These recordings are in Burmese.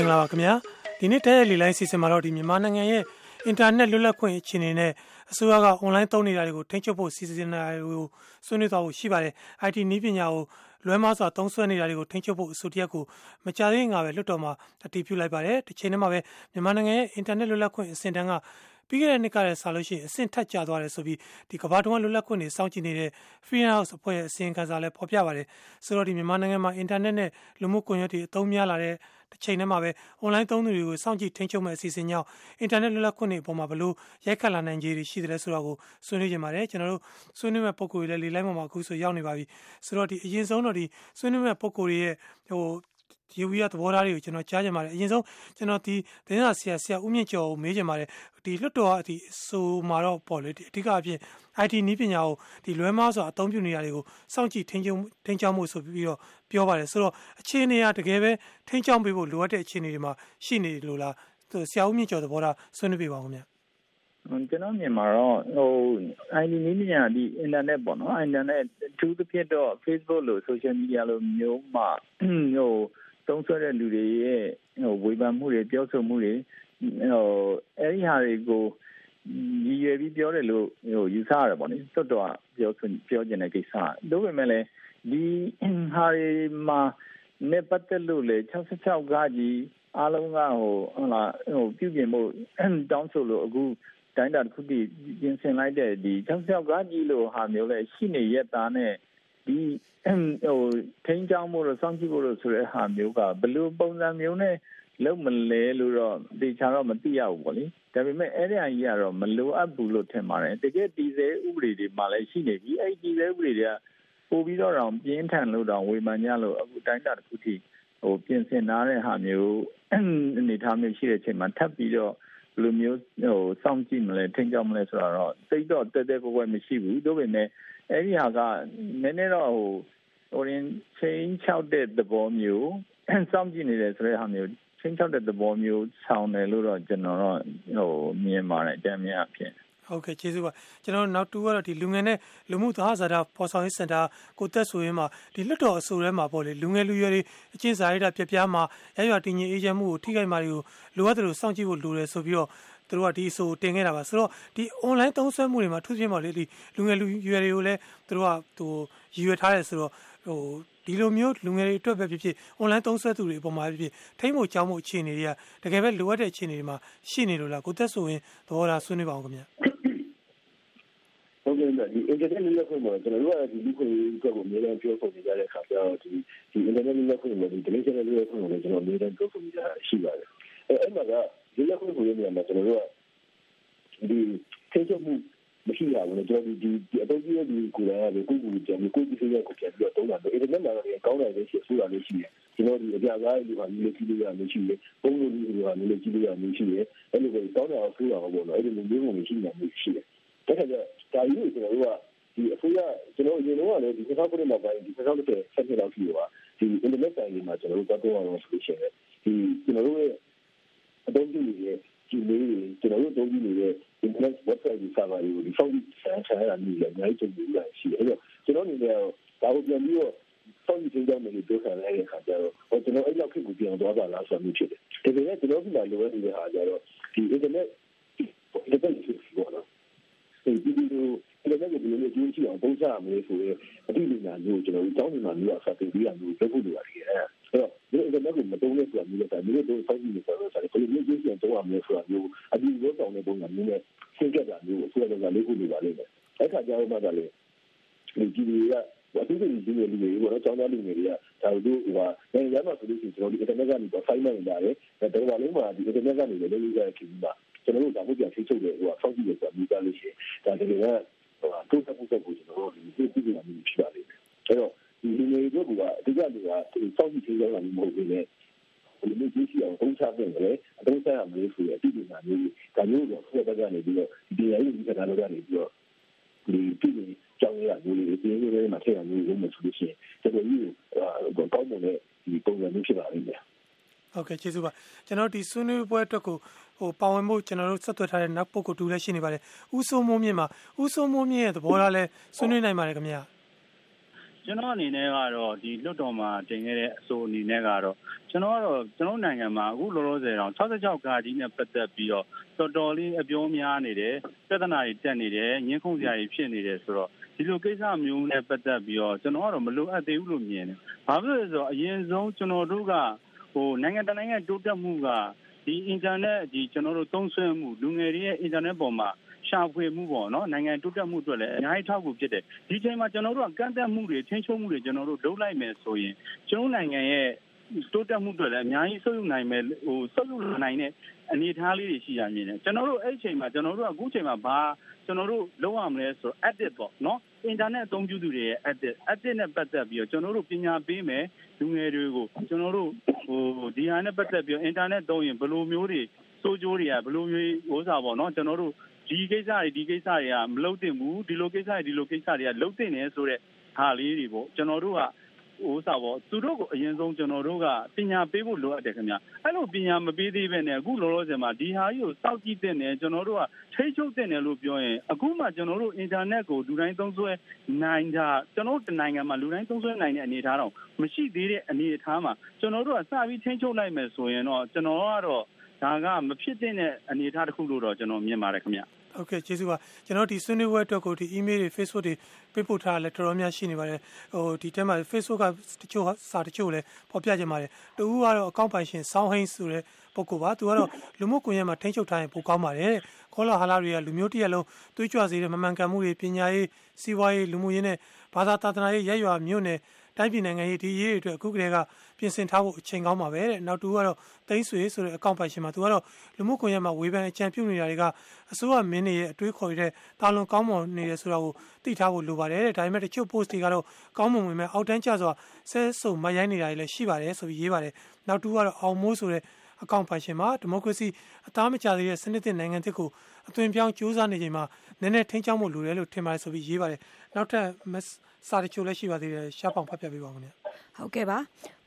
င်္ဂလာပါခင်ဗျာဒီနေ့တရက်လီလိုင်းစီစဉ်မှာတော့ဒီမြန်မာနိုင်ငံရဲ့အင်တာနက်လွတ်လပ်ခွင့်အခြေအနေနဲ့အစိုးရကအွန်လိုင်းသုံးနေတာတွေကိုထိန်းချုပ်ဖို့စီစဉ်နေတာတွေကိုဆွေးနွေးသွားဖို့ရှိပါတယ် IT နည်းပညာကိုလွဲမှားစွာသုံးစွဲနေတာတွေကိုထိန်းချုပ်ဖို့အဆိုတရက်ကိုမကြသေးငါပဲလွတ်တော်မှာအတည်ပြုလိုက်ပါတယ်တစ်ချိန်တည်းမှာပဲမြန်မာနိုင်ငံရဲ့အင်တာနက်လွတ်လပ်ခွင့်အဆင့်တန်းက ပြီးခဲ့တဲ့နှစ်ကလည်းဆာလို့ရှိရင်အဆင့်ထက်ကျသွားတယ်ဆိုပြီးဒီကမ္ဘာတဝန်းလွတ်လပ်ခွင့်တွေစောင့်ကြည့်နေတဲ့ Free House အဖွဲ့ရဲ့အစီရင်ခံစာလည်းဖော်ပြပါတယ်ဆိုတော့ဒီမြန်မာနိုင်ငံမှာအင်တာနက်နဲ့လူမှုကွန်ရက်တွေအသုံးများလာတဲ့တစ်ချိန်တည်းမှာပဲ online သုံးသူတွေကိုစောင့်ကြည့်ထိန်းချုပ်မဲ့အစီအစဉ်ကြောင့်အင်တာနက်လွတ်လပ်ခွင့်တွေအပေါ်မှာဘလို့ရိုက်ခတ်လာနိုင်ခြေတွေရှိတယ်ဆိုတာကိုဆွေးနွေးကြပါတယ်ကျွန်တော်တို့ဆွေးနွေးမဲ့ပုံကိုယ်တွေလည်းလေလိုက်မှာအခုဆိုရောက်နေပါပြီဆိုတော့ဒီအရင်ဆုံးတော့ဒီဆွေးနွေးမဲ့ပုံကိုယ်တွေရဲ့ဟို ဒီဝီရသဘောထားတွေကိုကျွန်တော်ကြားချင်ပါတယ်အရင်ဆုံးကျွန်တော်ဒီသတင်းစာဆရာဆရာဦးမြင့်ကျော်ကိုမေးချင်ပါတယ်ဒီလွတ်တော်အဒီဆိုမှာတော့ပေါ့လေဒီအဓိကအဖြစ် IT နည်းပညာကိုဒီလွဲမားစွာအသုံးပြုနေရတွေကိုစောင့်ကြည့်ထိန်းချုပ်ထိန်းချုပ်မှုဆိုပြီးတော့ပြောပါတယ်ဆိုတော့အခြေအနေကတကယ်ပဲထိန်းချုပ်ပေးဖို့လိုအပ်တဲ့အခြေအနေတွေမှာရှိနေလို့လားဆရာဦးမြင့်ကျော်သဘောထားဆွေးနွေးပြပါဦးခင်ဗျာကျွန်တော်မြင်မှာတော့ဟို ID နည်းပညာဒီ internet ပေါ့နော် internet သူသဖြင့်တော့ Facebook လို့ social media လို့မျိုးမှာဟို သုံးဆွဲတဲ့လူတွေရဲ့ဟိုဝေဖန်မှုတွေပြောဆိုမှုတွေဟိုအဲ့ဒီဟာတွေကိုရည်ရွယ်ပြီးပြောတယ်လို့ဟိုယူဆရတယ်ပေါ့နိတွတ်တော့ပြောပြောကျင်တဲ့ကိစ္စတို့ပေမဲ့လည်းဒီဟာတွေမှာနဲ့ပတ်သက်လို့လေ66ကကြီးအားလုံးကဟိုဟုတ်လားဟိုပြုပြင်ဖို့တောင်းဆိုလို့အခုတိုင်းတာတစ်ခုတည်းပြင်ဆင်လိုက်တဲ့ဒီ66ကကြီးလို့ဟာမျိုးလဲရှိနေရက်သားနဲ့ ဒီဟိုထိန်းချောင်းဖို့လို့စောင့်ကြည့်ဖို့လို့ဆိုတဲ့ဟာမျိုးကဘယ်လိုပုံစံမျိုးနဲ့လုံးမလဲလို့တော့တေချာတော့မသိရဘူးပေါ့လေဒါပေမဲ့အဲ့ဒီအကြီးကတော့မလိုအပ်ဘူးလို့ထင်ပါတယ်တကယ်တည်ဆဲဥပဒေတွေမှာလည်းရှိနေပြီအဲ့ဒီတည်ဆဲဥပဒေတွေကပို့ပြီးတော့တော့ပြင်းထန်လို့တော့ဝေမှန်ကြလို့အခုတိုင်းတာတစ်ခုထိဟိုပြင်ဆင်ထားတဲ့ဟာမျိုးအနေထားမျိုးရှိတဲ့အချိန်မှာထပ်ပြီးတော့ဘယ်လိုမျိုးဟိုစောင့်ကြည့်မလဲထိန်းကြောက်မလဲဆိုတော့တိတ်တော့တဲတဲကွယ်ကွယ်မရှိဘူးဒါပေမဲ့ အဲ့ဒီဟာကနည်းနည်းတော့ဟိုဟိုရင်ချင်းချောက်တဲ့သဘောမျိုးစောင့်ကြည့်နေတယ်ဆိုတဲ့ဟာမျိုးချင်းချောက်တဲ့သဘောမျိုးဆောင်းတယ်လို့တော့ကျွန်တော်တော့ဟိုမြင်ပါတယ်အကြမ်းများအဖြစ်ဟုတ်ကဲ့ကျေးဇူးပါကျွန်တော်နောက်တူကတော့ဒီလူငယ်နဲ့လူမှုသဟဇာတာဖော်ဆောင်ရေးစင်တာကိုသက်ဆိုရင်မှာဒီလွတ်တော်အဆိုထဲမှာပေါ့လေလူငယ်လူရွယ်တွေအချင်းစာရိတာပြပြမှာရရွာတင်ကြီးအေဂျင့်မှုကိုထိခိုက်မှာတွေကိုလိုအပ်တယ်လို့စောင့်ကြည့်ဖို့လိုတယ်ဆိုပြီးတော့ သူတို့ကဒီအဆိုတင်ခဲ့တာပါဆိုတော့ဒီ online သုံးစွဲမှုတွေမှာထူးခြားပါလေဒီလူငယ်လူရွယ်တွေကိုလည်းသူတို့ကဟိုရည်ရွယ်ထားတယ်ဆိုတော့ဟိုဒီလိုမျိုးလူငယ်တွေအတွက်ပဲဖြစ်ဖြစ် online သုံးစွဲသူတွေအပေါ်မှာဖြစ်ဖြစ်ထိမ့်ဖို့ကြောင်းဖို့အခြေအနေတွေကတကယ်ပဲလိုအပ်တဲ့အခြေအနေတွေမှာရှိနေလို့လားကိုသက်ဆိုရင်သဘောထားဆွေးနွေးပါအောင်ခင်ဗျာဟုတ်ကဲ့ဒီ internet လက်ခွင့်မှာကျွန်တော်တို့ကဒီလူခွင့်အတွက်ကိုအများကြီးပြောဆိုနေကြတဲ့အခါကျတော့ဒီဒီ internet လက်ခွင့်မှာဒီ digital လက်ခွင့်ကိုလည်းကျွန်တော်အများကြီးပြောဆိုနေကြရှိပါတယ်အဲအဲ့မှာက ဒီလက်ခွင့်ကိုရနေမှာကျွန်တော်တို့ကဒီထိချုပ်မှုမရှိရဘူးလေကျွန်တော်ဒီဒီအတော့ကြီးရဲ့ဒီကိုယ်ကလေကိုကိုကြံကိုကိုကြီးရဲ့ကိုပြန်ပြီးတော့တုံးတာတော့အဲ့ဒီမှာလည်းကောင်းတယ်လေရှိဆိုတာလေးရှိတယ်ကျွန်တော်ဒီအပြာကားဒီဟာမျိုးကြည့်လို့ရမျိုးရှိတယ်ပုံလို့ဒီဟာမျိုးကြည့်လို့ရမျိုးရှိတယ်အဲ့လိုပဲကောင်းတယ်အောင်ဆိုးတာပေါ့နော်အဲ့ဒီလိုမျိုးမျိုးရှိနေမျိုးရှိတယ်ဒါကြတဲ့ဒါကြီးကိုကျွန်တော်တို့ကဒီအစိုးရကျွန်တော်အရင်တော့လည်းဒီ2000ခုနှစ်မှာပိုင်းဒီ2010ဆက်ဖြစ်တော့ရှိရောဒီ internet ဆိုင်တွေမှာကျွန်တော်တို့တော့တော့အောင်ဆိုရှင်ဒီကျွန်တော်တို့ရဲ့ အသုံးပြုနေတဲ့ဒီလေးတွေကျွန်တော်တို့သုံးပြုနေတဲ့ internet website တွေ server တွေကိုဒီ phone ဆန်းဆန်းရနေတယ်အများကြီးကြုံနေရရှိတယ်အဲ့တော့ကျွန်တော်အနေနဲ့ဒါကိုပြန်ပြီးတော့စောင့်ကြည့်ကြမယ်လို့ပြောခံရတဲ့အခါကျတော့ဟိုကျွန်တော်အဲ့လောက်ခေတ်ကိုပြန်သွားတာလားဆိုမှဖြစ်တယ်။ဒါပေမဲ့ကျွန်တော်ကလည်းလိုအပ်နေတဲ့ဟာကျတော့ဒီ internet internet ဖြစ်ပေါ်တော့ဒီဒီလိုအဲ့ဒါကိုဘယ်လိုမျိုးကြည့်ချင်အောင်ပုံစံမျိုးဆိုရင်အတိအကျမျိုးကျွန်တော်တို့တောင်းနေတာမျိုးအစားတင်ပြီးရမျိုးလုပ်ဖို့လိုပါတယ်။အဲ့တော့ဒီ internet ကိုမတုံးနဲ့ဆိုတာမျိုးလည်းဒါမျိုးတို့စောင့်ကြည့်နေကြတော့ဆိုတော့ဘယ်လိုမျိုးကြည့်ချင်တော့ရမျိုးဆိုတာမျိုးအဒီရောတောင်းတဲ့ပုံစံမျိုးနဲ့ရှင်းပြတာမျိုးကိုဆိုတော့လည်းလုပ်ဖို့လိုပါလိမ့်မယ်။အဲ့ခါကျတော့မှလည်းဒီကြည့်ရအတူတူဒီလိုလူတွေကတော့ကျောင်းသားလူငယ်တွေကဒါတို့ဟိုဟာနိုင်ငံခြားမှာဆိုလို့ရှိရင်ကျွန်တော်ဒီ internet ကနေတော့ file မှန်နေတယ်ဒါတော့ဘာလို့မှဒီ internet ကနေလည်းလုပ်ရတဲ့ခင်ဗျာကျွန်တော်တို့ဒါမှပြန်ထိချုပ်တယ်ဟိုဟာစောင့်ကြည့်ရဆိုတာမျိုးကြလို့ရှိရင်ဒါတကယ်ကဟိုဟာတိုးတက်မှုတက်ကိုကျွန်တော်တို့ဒီသိသိနေဖြစ်ပါလိမ့်မယ်အဲ့တော့ ဒီလူငယ်တွေကအဓိကလူကစောင့်ကြည့်ထိရောက်တာမျိုးမဟုတ်ဘူးလေဒီလိုကြည့်ရှိအောင်ပုံချပြင်တယ်အတုံးဆိုင်အောင်လို့ဆိုရအတိအကျမျိုးဒါမျိုးတော့ဆက်တက်ကနေပြီးတော့ဒီအရေးကြီးတဲ့ကတော့ကနေပြီးတော့ဒီပြည်ကြောင်းရမျိုးတွေဒီလိုလေးမှာထည့်ရမျိုးလုံးမဆိုလို့ရှိရင်တော်တော်ကြီးကိုကောင်းမွန်တဲ့ဒီပုံစံမျိုးဖြစ်ပါလိမ့်မယ်ဟုတ်ကဲ့ကျေးဇူးပါကျွန်တော်ဒီဆွေးနွေးပွဲအတွက်ကိုဟိုပါဝင်မှုကျွန်တော်တို့ဆက်သွယ်ထားတဲ့နောက်ပုဂ္ဂိုလ်တူလည်းရှိနေပါတယ်ဥဆိုးမိုးမြင့်မှာဥဆိုးမိုးမြင့်ရဲ့သဘောထားလဲဆွေးနွေးနိုင်ပါတယ်ခင်ဗျာ ကျွန်တော်အနေနဲ့ကတော့ဒီလွတ်တော်မှာတင်ခဲ့တဲ့အဆိုအနေနဲ့ကတော့ကျွန်တော်ကတော့ကျွန်တော်နိုင်ငံမှာအခုလောလောဆယ်တော့66ကာကြီးနဲ့ပတ်သက်ပြီးတော့တော်တော်လေးအပြောများနေတယ်ပြဿနာတွေတက်နေတယ်ညှင်းခုန်စရာတွေဖြစ်နေတယ်ဆိုတော့ဒီလိုကိစ္စမျိုးနဲ့ပတ်သက်ပြီးတော့ကျွန်တော်ကတော့မလိုအပ်သေးဘူးလို့မြင်တယ်။ဘာဖြစ်လို့လဲဆိုတော့အရင်ဆုံးကျွန်တော်တို့ကဟိုနိုင်ငံတကာနိုင်ငံတိုးတက်မှုကဒီအင်တာနက်ဒီကျွန်တော်တို့သုံးစွဲမှုလူငယ်တွေရဲ့အင်တာနက်ပေါ်မှာ ရှာဖွေမှုပေါ့နော်နိုင်ငံတိုးတက်မှုအတွက်လည်းအများကြီးထောက်ကူဖြစ်တယ်ဒီချိန်မှာကျွန်တော်တို့ကကန့်သက်မှုတွေချင်းချုံမှုတွေကျွန်တော်တို့လုပ်လိုက်မယ်ဆိုရင်ကျွန်တော်နိုင်ငံရဲ့တိုးတက်မှုတွေလည်းအများကြီးဆုပ်ယူနိုင်မယ်ဟိုဆုပ်ယူနိုင်တဲ့အနေအထားလေးတွေရှိရမြင်တယ်ကျွန်တော်တို့အဲ့ဒီချိန်မှာကျွန်တော်တို့ကအခုချိန်မှာဘာကျွန်တော်တို့လုပ်ရမလဲဆိုတော့ edit ပေါ့နော်အင်တာနက်အသုံးပြုသူတွေရဲ့ edit edit နဲ့ပတ်သက်ပြီးတော့ကျွန်တော်တို့ပညာပေးမယ်လူငယ်တွေကိုကျွန်တော်တို့ဟိုဒီဟာနဲ့ပတ်သက်ပြီးတော့အင်တာနက်သုံးရင်ဘယ်လိုမျိုးတွေစိုးကျိုးတွေကဘယ်လိုမျိုးဟိုစားပေါ့နော်ကျွန်တော်တို့ ဒီကိစ္စတွေဒီကိစ္စတွေကမလုပ်သင့်ဘူးဒီလိုကိစ္စတွေဒီလိုကိစ္စတွေကလုပ်သင့်တယ်ဆိုတဲ့ဟာလေးတွေပေါ့ကျွန်တော်တို့ကဟိုစားပေါ့သူတို့ကိုအရင်ဆုံးကျွန်တော်တို့ကပညာပေးဖို့လိုအပ်တယ်ခင်ဗျအဲ့လိုပညာမပေးသေးပဲနဲ့အခုလောလောဆယ်မှာဒီဟာကြီးကိုစောင့်ကြည့်တဲ့နဲ့ကျွန်တော်တို့ကထိချုပ်တဲ့နဲ့လို့ပြောရင်အခုမှကျွန်တော်တို့အင်တာနက်ကိုလူတိုင်းသုံးစွဲနိုင်တာကျွန်တော်တို့နိုင်ငံမှာလူတိုင်းသုံးစွဲနိုင်တဲ့အနေအထားတော့မရှိသေးတဲ့အနေအထားမှာကျွန်တော်တို့ကစပြီးထိချုပ်လိုက်မယ်ဆိုရင်တော့ကျွန်တော်ကတော့ဒါကမဖြစ်တဲ့အနေအထားတစ်ခုလို့တော့ကျွန်တော်မြင်ပါတယ်ခင်ဗျ ဟုတ်ကဲ့ကျေးဇူးပါကျွန်တော်ဒီဆွေးနွေးပွဲအတွက်ကိုဒီ email တွေ Facebook တွေပေးပို့ထားတာလည်းတော်တော်များရှိနေပါတယ်ဟိုဒီထဲမှာ Facebook ကတချို့စာတချို့လည်းပေါ်ပြကြပါတယ်တူဦးကတော့အကောင့်ပိုင်ရှင်စောင်းဟိန်းဆိုတဲ့ပုဂ္ဂိုလ်ပါသူကတော့လူမှုကွန်ရက်မှာထိန်းချုပ်ထားရင်ပိုကောင်းပါတယ်ခေါ်လာဟာလာတွေကလူမျိုးတရက်လုံးတွေးကြွစေတဲ့မမှန်ကန်မှုတွေပညာရေးစီးပွားရေးလူမှုရေးနဲ့ဘာသာတာသနာရေးရက်ရွာမြို့နယ် တိုင်းပြည်နိုင်ငံရေးဒီရေးတွေအတွက်အခုကတည်းကပြင်ဆင်ထားဖို့အချိန်ကောင်းပါပဲတဲ့နောက်တူကတော့သိန်းဆွေဆိုတဲ့အကောင့်ပိုင်ရှင်မှာသူကတော့လူမှုကွန်ရက်မှာဝေဖန်အကြံပြုနေတာတွေကအစိုးရမင်းတွေရဲ့အတွေးခေါ်ရတဲ့တာလွန်ကောင်းမွန်နေတယ်ဆိုတာကိုသိထားဖို့လိုပါတယ်တဲ့ဒါပေမဲ့တချို့ post တွေကတော့ကောင်းမွန်ဝင်မဲ့အောက်တန်းကျစွာဆဲဆုံမရိုင်းနေတာတွေလည်းရှိပါတယ်ဆိုပြီးရေးပါတယ်နောက်တူကတော့အောင်မိုးဆိုတဲ့အကောင့်ပိုင်ရှင်မှာဒီမိုကရေစီအသားမကျသေးတဲ့စနစ်သစ်နိုင်ငံသစ်ကိုအသွင်ပြောင်းစူးစမ်းနေချိန်မှာနည်းနည်းထိန်းချောင်းမှုလိုတယ်လို့ထင်ပါတယ်ဆိုပြီးရေးပါတယ်နောက်ထပ် စာတချို့လည်းရှိပါသေးတယ်ရှားပေါင်ဖတ်ပြပေးပါဦးခင်ဗျဟုတ်ကဲ့ပါ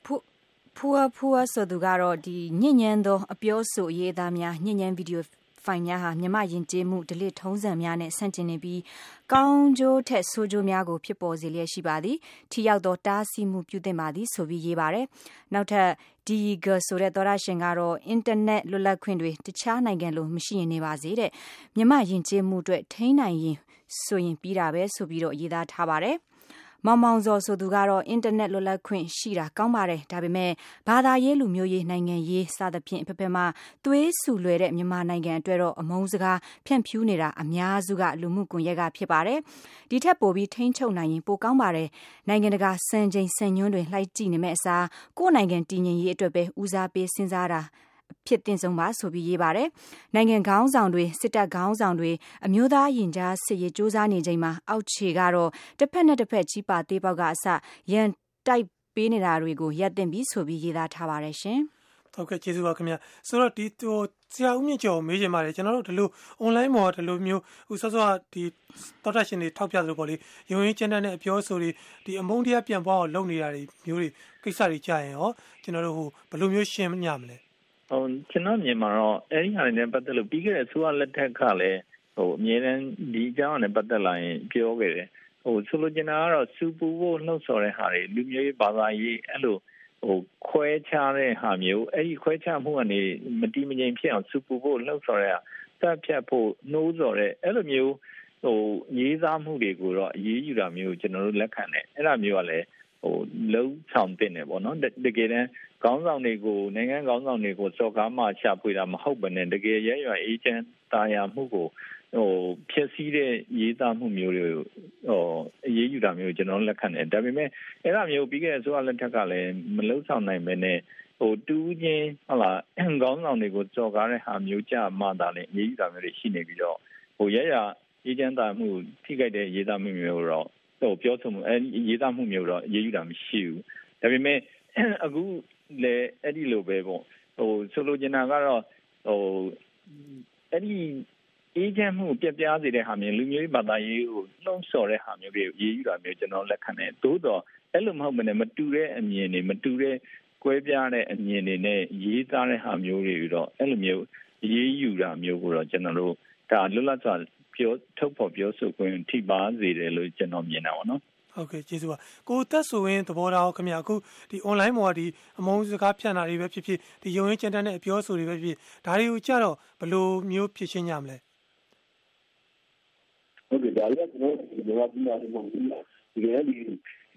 ဖူဖူဖူဆိုသူကတော့ဒီညဉ့်ညမ်းသောအပြောဆိုရေးသားများညဉ့်ညမ်းဗီဒီယိုဖိုင်များဟာမြမယဉ်ကျေးမှုဒလစ်ထုံးစံများနဲ့ဆန့်ကျင်နေပြီးကောင်းကျိုးထက်ဆိုးကျိုးများကိုဖြစ်ပေါ်စေလျက်ရှိပါသည်ထိရောက်သောတားဆီးမှုပြုသင့်ပါသည်ဆိုပြီးရေးပါတယ်နောက်ထပ်ဒီဂါဆိုတဲ့သောရရှင်ကတော့အင်တာနက်လွတ်လပ်ခွင့်တွေတခြားနိုင်ငံလိုမရှိရင်နေပါစေတဲ့မြမယဉ်ကျေးမှုအတွက်ထိန်းနိုင်ရင်ဆိုရင်ပြီးတာပဲဆိုပြီးတော့ရေးသားထားပါတယ် မောင်မောင်ဇော်ဆိုသူကတော့ အင်တာနက်လွတ်လပ်ခွင့်ရှိတာကောင်းပါတယ်ဒါပေမဲ့ဘာသာရေးလူမျိုးရေးနိုင်ငံရေးစသဖြင့်ဖက်ဖက်မှသွေးဆူလွယ်တဲ့မြန်မာနိုင်ငံအတွက်တော့အမုန်းစကားဖြန့်ဖြူးနေတာအများစုကလူမှုကွန်ရက်ကဖြစ်ပါတယ်ဒီထက်ပိုပြီးထိန်းချုပ်နိုင်ရင်ပိုကောင်းပါတယ်နိုင်ငံတကာစံချိန်စံညွှန်းတွေလှိုက်ကြည့်နေမဲ့အစားကိုယ့်နိုင်ငံတည်ငြိမ်ရေးအတွက်ပဲဦးစားပေးစဉ်းစားတာ ဖြစ်တင်ဆုံးပါဆိုပြီးရေးပါတယ်။နိုင်ငံခေါင်းဆောင်တွေစစ်တပ်ခေါင်းဆောင်တွေအမျိုးသားရင်ကြားစစ်ရေးစ조사နေချိန်မှာအောက်ခြေကတော့တစ်ဖက်နဲ့တစ်ဖက်ချီးပါသေးပေါက်ကအစရန်တိုက်ပေးနေတာတွေကိုရပ်တင်ပြီးဆိုပြီးရေးသားထားပါတယ်ရှင်။ဟုတ်ကဲ့ကျေးဇူးပါခင်ဗျာဆိုတော့ဒီဟိုဆရာဦးမြင့်ကျော်မေးချင်ပါတယ်ကျွန်တော်တို့ဒီလို online မှာဒီလိုမျိုးဟိုဆော့ဆော့ဒီတော်တာရှင်တွေထောက်ပြသလိုပေါ့လေရုံရင်းကျန်းတဲ့အပြောဆိုတွေဒီအမုန်းတရားပြန်ပွားအောင်လုပ်နေတာတွေမျိုးတွေကိစ္စတွေကြာရင်ရောကျွန်တော်တို့ဟိုဘယ်လိုမျိုးရှင်းညမလဲ ဟိုကျွန်တော်မြင်မှာတော့အဲ့ဒီဟာတွေနဲ့ပတ်သက်လို့ပြီးခဲ့တဲ့ဆိုရလက်ထက်ကလည်းဟိုအမြဲတမ်းဒီအကြောင်းနဲ့ပတ်သက်လာရင်ပြောခဲ့တယ်ဟိုဆိုလိုချင်တာကတော့စူပူဖို့လှုပ်ဆော်တဲ့ဟာတွေလူမျိုးရေးဘာသာရေးအဲ့လိုဟိုခွဲခြားတဲ့ဟာမျိုးအဲ့ဒီခွဲခြားမှုကနေမတိမငြိမ်ဖြစ်အောင်စူပူဖို့လှုပ်ဆော်တဲ့ဟာတပ်ဖြတ်ဖို့နှိုးဆော်တဲ့အဲ့လိုမျိုးဟိုရေးသားမှုတွေကိုတော့အေးအေးယူတာမျိုးကျွန်တော်တို့လက်ခံတယ်အဲ့ဒါမျိုးကလည်း ဟိုလုံးဆောင်တင်တယ်ပေါ့နော်တကယ်တမ်းခေါင်းဆောင်တွေကိုနိုင်ငံခေါင်းဆောင်တွေကိုစော်ကားမှချပွေတာမဟုတ်ဘဲနဲ့တကယ်ရရွယ်အေဂျင့်တာယာမှုကိုဟိုဖြစ်စည်းတဲ့ရေးသားမှုမျိုးတွေဟိုအရေးယူတာမျိုးကျွန်တော်လက်ခံတယ်ဒါပေမဲ့အဲ့ဒါမျိုးပြီးခဲ့တဲ့ဆိုအလက်ထက်ကလည်းမလုံဆောင်နိုင်ပဲနဲ့ဟိုတူးချင်းဟုတ်လားခေါင်းဆောင်တွေကိုကြော်ကားတဲ့ဟာမျိုးကြမှသာလည်းအရေးယူတာမျိုးတွေရှိနေပြီးတော့ဟိုရရအေဂျင့်တာမှုထိခိုက်တဲ့ရေးသားမှုမျိုးတော့ ဟိုပြောဆိုမှုအဲရေးသားမှုမျိုးတော့အရေးယူတာမရှိဘူးဒါပေမဲ့အခုလည်းအဲ့ဒီလိုပဲပေါ့ဟိုဆိုလိုချင်တာကတော့ဟိုအဲ့ဒီအေဂျင့်မှုပြပြစေတဲ့ဟာမျိုးလူမျိုးရေးဘာသာရေးကိုနှုံးဆော်တဲ့ဟာမျိုးတွေရေးယူတာမျိုးကျွန်တော်လက်ခံတယ်သို့တော့အဲ့လိုမဟုတ်မနဲ့မတူတဲ့အမြင်တွေမတူတဲ့ကွဲပြားတဲ့အမြင်တွေနဲ့ရေးသားတဲ့ဟာမျိုးတွေတော့အဲ့လိုမျိုးရေးယူတာမျိုးကိုတော့ကျွန်တော်တို့ဒါလွတ်လပ်စွာ ပြောထုတ်ဖော်ပြောဆိုခွင့်ထိပါစေတယ်လို့ကျွန်တော်မြင်တာပါနော်ဟုတ်ကဲ့ကျေးဇူးပါကိုသက်ဆိုရင်သဘောထားအောင်ခင်ဗျာအခုဒီ online ပေါ်ကဒီအမုန်းစကားဖြန့်တာတွေပဲဖြစ်ဖြစ်ဒီယုံရင်းကြမ်းတမ်းတဲ့အပြောဆိုတွေပဲဖြစ်ဖြစ်ဒါတွေကိုကြတော့ဘယ်လိုမျိုးဖြစ်ရှင်းကြမလဲဟုတ်ကဲ့ဒါလည်းကျွန်တော်ဒီမှာဒီမှာဒီမှာဒီကနေ့ဒီ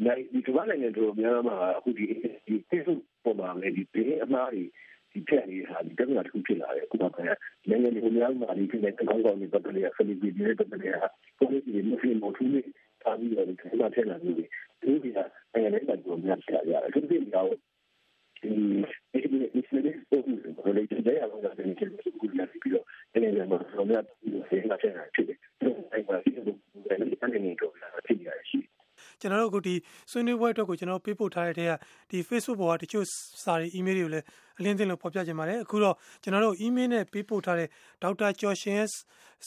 နိုင်ဒီကမ္ဘာနိုင်ငံတို့များမှာအခုဒီဒီ Facebook ပေါ်မှာလည်းဒီဘေးအမှားတွေ ဒီဖြန့်နေတာဒီတက္ကသိုလ်တစ်ခုဖြစ်လာတယ်အခုတော့နိုင်ငံတွေများမှာဒီဖြစ်တဲ့ကောင်းကောင်းတွေပတ်သက်ရဆလီပီတွေပတ်သက်ရကိုယ်ကြီးမဖြစ်မထူးနေထားပြီးတော့ဒီကမ္ဘာထက်လာနေတယ်ဒီကနိုင်ငံတွေကတော့များပြရတယ်အခုဒီကတော့ဒီဒီဒီဒီစနေပုံစံကိုလည်းတဲ့အောင်ကတည်းကကိုယ်ကြီးပြီးတော့နိုင်ငံမှာတော့များပြီးတော့ဆေးလာတဲ့ဖြစ်တယ်အဲ့မှာဒီလိုလည်းအနေနဲ့တော့ဖြစ်ရရှိတယ် ကျွန်တော်တို့အခုဒီဆွေးနွေးပွဲအတွက်ကိုကျွန်တော်ပေးပို့ထားတဲ့တဲ့ကဒီ Facebook ပေါ်ကတချို့စာတွေ email တွေကိုလည်းအလင်းသင်းလို့ဖော်ပြကြပါတယ်အခုတော့ကျွန်တော်တို့ email နဲ့ပေးပို့ထားတဲ့ဒေါက်တာကျော်ရှင်ရဲ့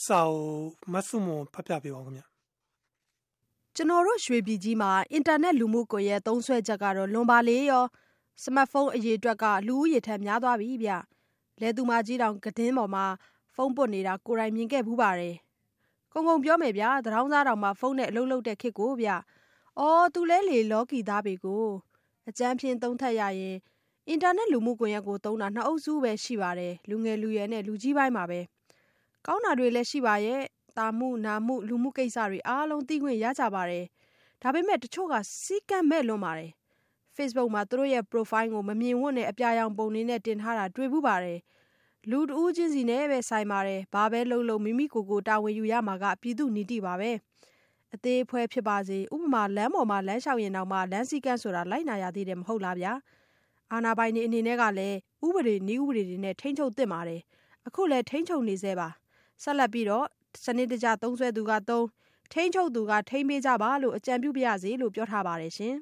စာကိုမဆုမွန်ဖတ်ပြပေးပါဦးခင်ဗျကျွန်တော်တို့ရွှေပြည်ကြီးမှာအင်တာနက်လူမှုကွန်ရက်သုံးစွဲချက်ကတော့လွန်ပါလေရောစမတ်ဖုန်းအရေးအတွက်ကလူဦးရေထက်များသွားပြီဗျလဲသူမကြီးတောင်ကတင်းပေါ်မှာဖုန်းပွတ်နေတာကိုယ်တိုင်မြင်ခဲ့ဘူးပါတယ်ကုံကုံပြောမယ်ဗျာတရောင်းစားတောင်မှဖုန်းနဲ့အလုပ်လုပ်တဲ့ခေတ်ကိုဗျ အော်သူလဲလေလော်ကီသားပေကိုအကျန်းဖြင်းသုံးထက်ရရင်အင်တာနက်လူမှုကွန်ရက်ကိုသုံးတာနှစ်အုပ်စုပဲရှိပါတယ်လူငယ်လူရွယ်နဲ့လူကြီးပိုင်းပါပဲကောင်းတာတွေလည်းရှိပါရဲ့တာမှုနာမှုလူမှုကိစ္စတွေအားလုံးသိခွင့်ရကြပါတယ်ဒါပေမဲ့တချို့ကစီးကမ်းမဲ့လွန်ပါတယ် Facebook မှာသူတို့ရဲ့ profile ကိုမမြင်ဝတ်နဲ့အပြာရောင်ပုံတွေနဲ့တင်ထားတာတွေ့ဘူးပါတယ်လူတဦးချင်းစီနဲ့ပဲဆိုင်ပါတယ်ဘာပဲလုပ်လို့မိမိကိုယ်ကိုတာဝန်ယူရမှာကပြည်သူနီတိပါပဲ အသေးဖွဲဖြစ်ပါစေဥပမာလမ်းပေါ်မှာလမ်းလျှောက်ရင်တော့မှလမ်းစည်းကမ်းဆိုတာလိုက်နာရသေးတယ်မဟုတ်လားဗျာအာနာပိုင်နေအနေနဲ့ကလည်းဥပဒေနည်းဥပဒေတွေနဲ့ထိန်းချုပ်သင့်ပါတယ်အခုလည်းထိန်းချုပ်နေသေးပါဆက်လက်ပြီးတော့စနစ်တကျသုံးဆွဲသူကသုံးထိန်းချုပ်သူကထိန်းပေးကြပါလို့အကြံပြုပါရစေလို့ပြောထားပါတယ်ရှင်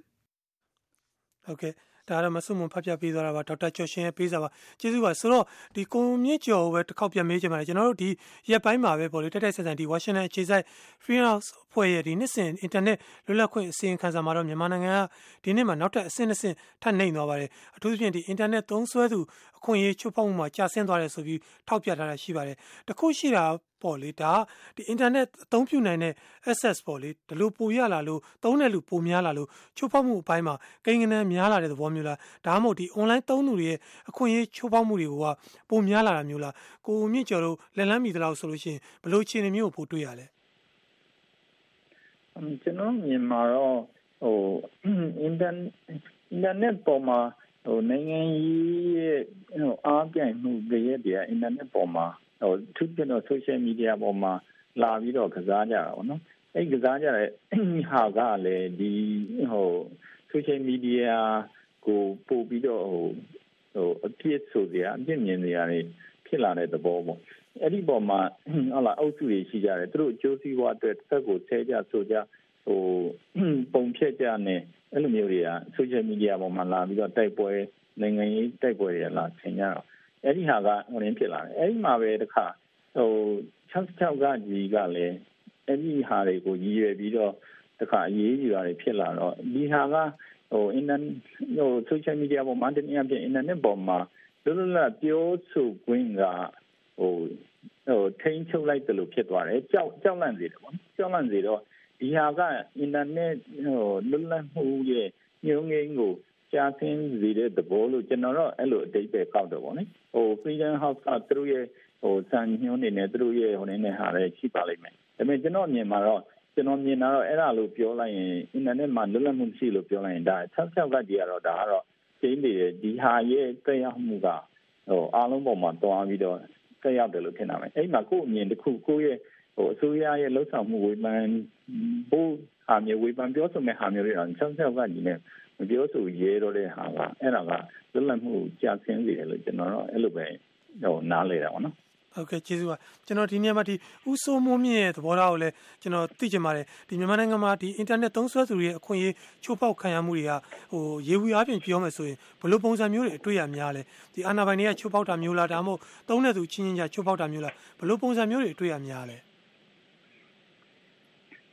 ဟုတ်ကဲ့ ဒါကတော့မဆုမွန်ဖတ်ပြပေးသွားတာပါဒေါက်တာကျော်ရှင်ရဲ့ပေးစာပါကျေးဇူးပါဆိုတော့ဒီကိုမြင့်ကျော်ပဲတစ်ခေါက်ပြန်မေးချင်ပါတယ်ကျွန်တော်တို့ဒီရက်ပိုင်းမှာပဲပေါ့လေတက်တက်ဆက်ဆန်ဒီဝါရှင်တန်အခြေစိုက် Free House ဖွဲ့ရဲ့ဒီနှစ်စဉ်အင်တာနက်လွတ်လပ်ခွင့်အစီရင်ခံစာမှာတော့မြန်မာနိုင်ငံကဒီနှစ်မှာနောက်ထပ်အဆင့်အဆင့်ထပ်နှိမ်သွားပါတယ်အထူးသဖြင့်ဒီအင်တာနက်သုံးစွဲသူအခွင့်အရေးချိုးဖောက်မှုမှာကြာဆင်းသွားတယ်ဆိုပြီးထောက်ပြထားတာရှိပါတယ်တခုရှိတာပေါ့လေဒါဒီ internet အသုံးပြုနိုင်တဲ့ access ပေါ့လေဒီလိုပိုရလာလို့သုံးတဲ့လူပိုများလာလို့ချိုးဖောက်မှုအပိုင်းမှာကိန်းဂဏန်းများလာတဲ့သဘောမျိုးလားဒါမှမဟုတ်ဒီ online သုံးသူတွေရဲ့အခွင့်အရေးချိုးဖောက်မှုတွေကပိုများလာတာမျိုးလားကိုမြင့်ကျော်တို့လက်လန်းမီတလောက်ဆိုလို့ရှိရင်ဘယ်လိုအခြေအနေမျိုးကိုပိုတွေ့ရလဲကျွန်တော်မြင်မှာတော့ဟို internet ပေါ်မှာဟိုနိုင်ငံရေးရဲ့ဟိုအားပြိုင်မှုတွေရဲ့ဒီ internet ပေါ်မှာ ဟိုသူကျွန်တော် social media ပေါ်မှာလာပြီးတော့ကစားကြတာပေါ့နော်အဲ့ကစားကြတဲ့ဟာကလည်းဒီဟို social media ကိုပို့ပြီးတော့ဟိုဟိုအပြစ်ဆိုစရာအပြစ်မြင်စရာတွေဖြစ်လာတဲ့သဘောပေါ့အဲ့ဒီပေါ်မှာဟုတ်လားအုပ်စုတွေရှိကြတယ်သူတို့အကျိုးစီးပွားအတွက်တစ်ဖက်ကိုဆဲကြဆိုကြဟိုပုံဖြတ်ကြနေအဲ့လိုမျိုးတွေက social media ပေါ်မှာလာပြီးတော့တိုက်ပွဲနိုင်ငံရေးတိုက်ပွဲတွေလာဆင်ကြတော့ အဲ့ဒီဟာကဟိုရင်းဖြစ်လာတယ်အဲ့ဒီမှာပဲတခါဟို66ကကြီးကလည်းအဲ့ဒီဟာတွေကိုရည်ရွယ်ပြီးတော့တခါအရေးယူတာတွေဖြစ်လာတော့ဒီဟာကဟိုအင်တာဟို social media ပေါ်မှာတနည်းအားဖြင့် internet ပေါ်မှာလွတ်လပ်ပြောဆိုခွင့်ကဟိုဟိုထိန်းချုပ်လိုက်တယ်လို့ဖြစ်သွားတယ်ကြောက်ကြောက်လန့်စေတယ်ပေါ့ကြောက်လန့်စေတော့ဒီဟာကအင်တာနက်ဟိုလွတ်လပ်မှုရဲ့ညှိုးငိမ့်ကို ကြာဆင်းစေတဲ့သဘောလို့ကျွန်တော်တော့အဲ့လိုအတိတ်ပဲကောက်တော့ဗောလေဟို Freedom House ကသူတို့ရဲ့ဟိုစံညွှန်းနေနဲ့သူတို့ရဲ့ဟိုနေနဲ့ဟာလည်းရှိပါလိမ့်မယ်ဒါပေမဲ့ကျွန်တော်မြင်မှာတော့ကျွန်တော်မြင်တာတော့အဲ့ဒါလို့ပြောလိုက်ရင်အင်တာနက်မှာလွတ်လပ်မှုရှိလို့ပြောလိုက်ရင်ဒါ66ကကြီးကတော့ဒါကတော့ကျင်းနေတယ်ဒီဟာရဲ့တက်ရောက်မှုကဟိုအားလုံးပေါ်မှာတွားပြီးတော့တက်ရောက်တယ်လို့ထင်တာပဲအဲ့မှာကိုယ့်အမြင်တစ်ခုကိုယ့်ရဲ့ဟိုအစိုးရရဲ့လှုပ်ဆောင်မှုဝေဖန်ဖို့ဟာမျိုးဝေဖန်ပြောဆိုမဲ့ဟာမျိုးတွေတော့66ကကြီးနဲ့ မပြောဆိုရဲတော့တဲ့ဟာကအဲ့ဒါကလွတ်လပ်မှုကြာဆင်းစေတယ်လို့ကျွန်တော်တော့အဲ့လိုပဲဟိုနားလေတာပေါ့နော်ဟုတ်ကဲ့ကျေးဇူးပါကျွန်တော်ဒီနေ့မှဒီဥဆိုးမိုးမြင့်ရဲ့သဘောထားကိုလည်းကျွန်တော်သိချင်ပါတယ်ဒီမြန်မာနိုင်ငံမှာဒီအင်တာနက်သုံးစွဲသူတွေရဲ့အခွင့်အရေးချိုးဖောက်ခံရမှုတွေကဟိုရေဝီအားဖြင့်ပြောမယ်ဆိုရင်ဘလို့ပုံစံမျိုးတွေအတွေ့ရများလဲဒီအာဏာပိုင်တွေကချိုးဖောက်တာမျိုးလားဒါမှမဟုတ်သုံးတဲ့သူချင်းချင်းကြားချိုးဖောက်တာမျိုးလားဘလို့ပုံစံမျိုးတွေအတွေ့ရများလဲ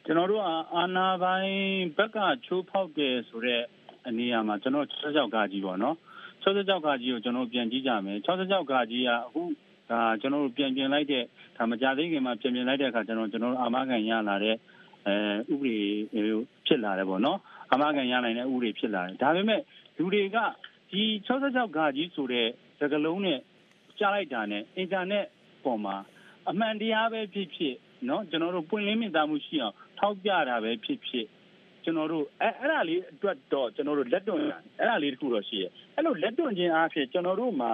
ကျွန်တော်တို့အာနာပိုင်းဘက်ကချိုးဖောက်တယ်ဆိုတော့အ နေအမှာကျွန်တော်66ကကြီးပေါ့နော်66ကကြီးကိုကျွန်တော်ပြန်ကြည့်ကြမယ်66ကကြီးကအခုဒါကျွန်တော်တို့ပြန်ပြင်လိုက်တဲ့ဒါမကြသေးခင်မှာပြင်ပြင်လိုက်တဲ့အခါကျွန်တော်ကျွန်တော်အာမခံရလာတဲ့အဲဥပဒေဖြစ်လာတယ်ပေါ့နော်အမကန်ရနိုင်တဲ့ဥပဒေဖြစ်လာတယ်ဒါပေမဲ့လူတွေကဒီ66ဂါကြီးဆိုတဲ့စကလုံးနဲ့ကြားလိုက်တာနဲ့အင်တာနက်ပေါ်မှာအမှန်တရားပဲဖြစ်ဖြစ်နော်ကျွန်တော်တို့ပွင့်လင်းမြင်သာမှုရှိအောင်ထောက်ပြတာပဲဖြစ်ဖြစ် ကျွန်တော်တို့အဲအဲ့ဒါလေးအတွက်တော့ကျွန်တော်တို့လက်တွန့်အဲ့ဒါလေးတခုတော့ရှိရဲ့အဲ့လိုလက်တွန့်ခြင်းအားဖြင့်ကျွန်တော်တို့မှာ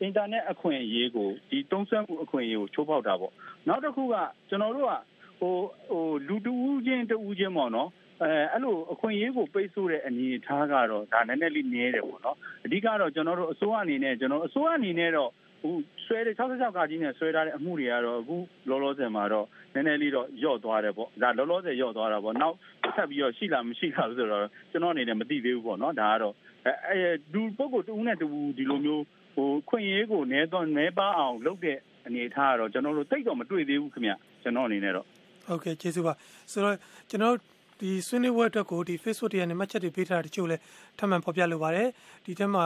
အင်တာနက်အခွင့်အရေးကိုဒီတုံးဆွဲမှုအခွင့်အရေးကိုချိုးဖောက်တာပေါ့နောက်တစ်ခုကကျွန်တော်တို့ကဟိုဟိုလူတူးချင်းတူးချင်းပေါ့နော်အဲအဲ့လိုအခွင့်အရေးကိုပိတ်ဆို့တဲ့အနေအထားကတော့ဒါနည်းနည်းလေးနည်းတယ်ပေါ့နော်အဓိကတော့ကျွန်တော်တို့အစိုးရအနေနဲ့ကျွန်တော်အစိုးရအနေနဲ့တော့ ဟိုဆွဲတဲ့66ကကြီးနဲ့ဆွဲထားတဲ့အမှုတွေကတော့အခုလောလောဆယ်မှာတော့နည်းနည်းလေးတော့ညော့သွားတယ်ပေါ့ဒါလောလောဆယ်ညော့သွားတာပေါ့နောက်ဆက်ပြီးတော့ရှိလားမရှိလားဆိုတော့ကျွန်တော်အနေနဲ့မသိသေးဘူးပေါ့နော်ဒါကတော့အဲအဲဒူပုဂ္ဂိုလ်တူနဲ့တူဒီလိုမျိုးဟိုခွင့်ရေးကိုနဲတော့နဲပါအောင်လုပ်တဲ့အနေအထားကတော့ကျွန်တော်တို့တိတ်တော့မတွေ့သေးဘူးခင်ဗျကျွန်တော်အနေနဲ့တော့ဟုတ်ကဲ့ကျေးဇူးပါဆိုတော့ကျွန်တော် ဒီဆွေးနွေးပွဲအတွက်ကိုဒီ Facebook တရားနဲ့မှတ်ချက်တွေပေးထားတာတချို့လဲထပ်မံဖော်ပြလိုပါတယ်ဒီထဲမှာ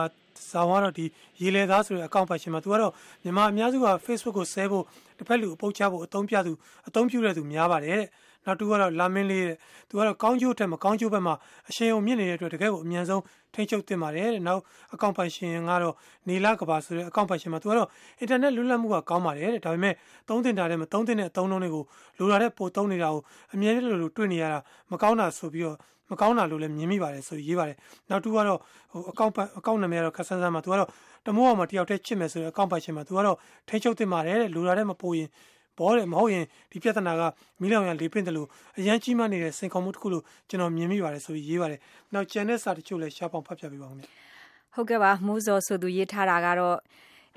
ဇာဝါတော့ဒီရေလေသားဆိုတဲ့အကောင့်ပတ်ရှင်မှာသူကတော့မြန်မာအများစုက Facebook ကိုဆဲဖို့တစ်ဖက်လူအပုတ်ချဖို့အသုံးပြသူအသုံးပြုတဲ့သူများပါတယ်တဲ့ နောက်တူကတော့လာမင်းလေးတဲ့သူကတော့ကောင်းကျိုးထက်မကောင်းကျိုးဘက်မှာအရှင်ုံမြင့်နေတဲ့အတွက်တကယ်ကိုအမြန်ဆုံးထိန်းချုပ်တင်ပါတယ်တဲ့နောက်အကောင့်ပိုင်ရှင်ကတော့နေလာကဘာဆိုတဲ့အကောင့်ပိုင်ရှင်မှာသူကတော့အင်တာနက်လွတ်လပ်မှုကကောင်းပါတယ်တဲ့ဒါပေမဲ့သုံးတင်တာတဲ့မသုံးတင်တဲ့အသုံးလုံးတွေကိုလိုလာတဲ့ပို့သုံးနေတာကိုအမြဲတမ်းလိုတွေ့နေရတာမကောင်းတာဆိုပြီးတော့မကောင်းတာလို့လည်းမြင်မိပါတယ်ဆိုရေးပါတယ်နောက်တူကတော့ဟိုအကောင့်အကောင့်နာမည်ကတော့ခက်ဆန်းဆန်းမှာသူကတော့တမိုးအောင်မှာတယောက်တည်းချစ်မယ်ဆိုတဲ့အကောင့်ပိုင်ရှင်မှာသူကတော့ထိန်းချုပ်တင်ပါတယ်တဲ့လိုလာတဲ့မပို့ရင် ဘောတယ်မဟုတ်ရင်ဒီပြဿနာကမီးလောင်ရလေးပင့်တယ်လို့အရန်ကြီးမှနေတဲ့စင်ခေါ်မှုတစ်ခုလို့ကျွန်တော်မြင်မိပါတယ်ဆိုပြီးရေးပါတယ်။နောက်ကျန်တဲ့စာတချို့လည်းရှားပေါင်ဖတ်ပြပေးပါဦးခင်ဗျ။ဟုတ်ကဲ့ပါမိုးစောဆိုသူရေးထားတာကတော့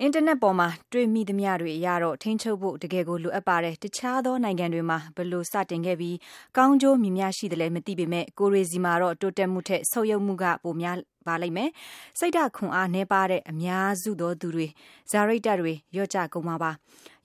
အင်တာနက်ပေါ်မှာတွေ့မိသမျှတွေအရတော့ထိန်းချုပ်ဖို့တကယ်ကိုလိုအပ်ပါတယ်တခြားသောနိုင်ငံတွေမှာဘလို့စတင်ခဲ့ပြီးကောင်းကျိုးမြများရှိတယ်လည်းမသိပေမဲ့ကိုရီစီမှာတော့တိုးတက်မှုထက်ဆုတ်ယုတ်မှုကပိုများပါလိမ့်မယ်စိတ်ဓာတ်ခွန်အားနှဲပါတဲ့အများစုသောသူတွေဇာရိတ်တက်တွေရော့ကြကုန်ပါပါ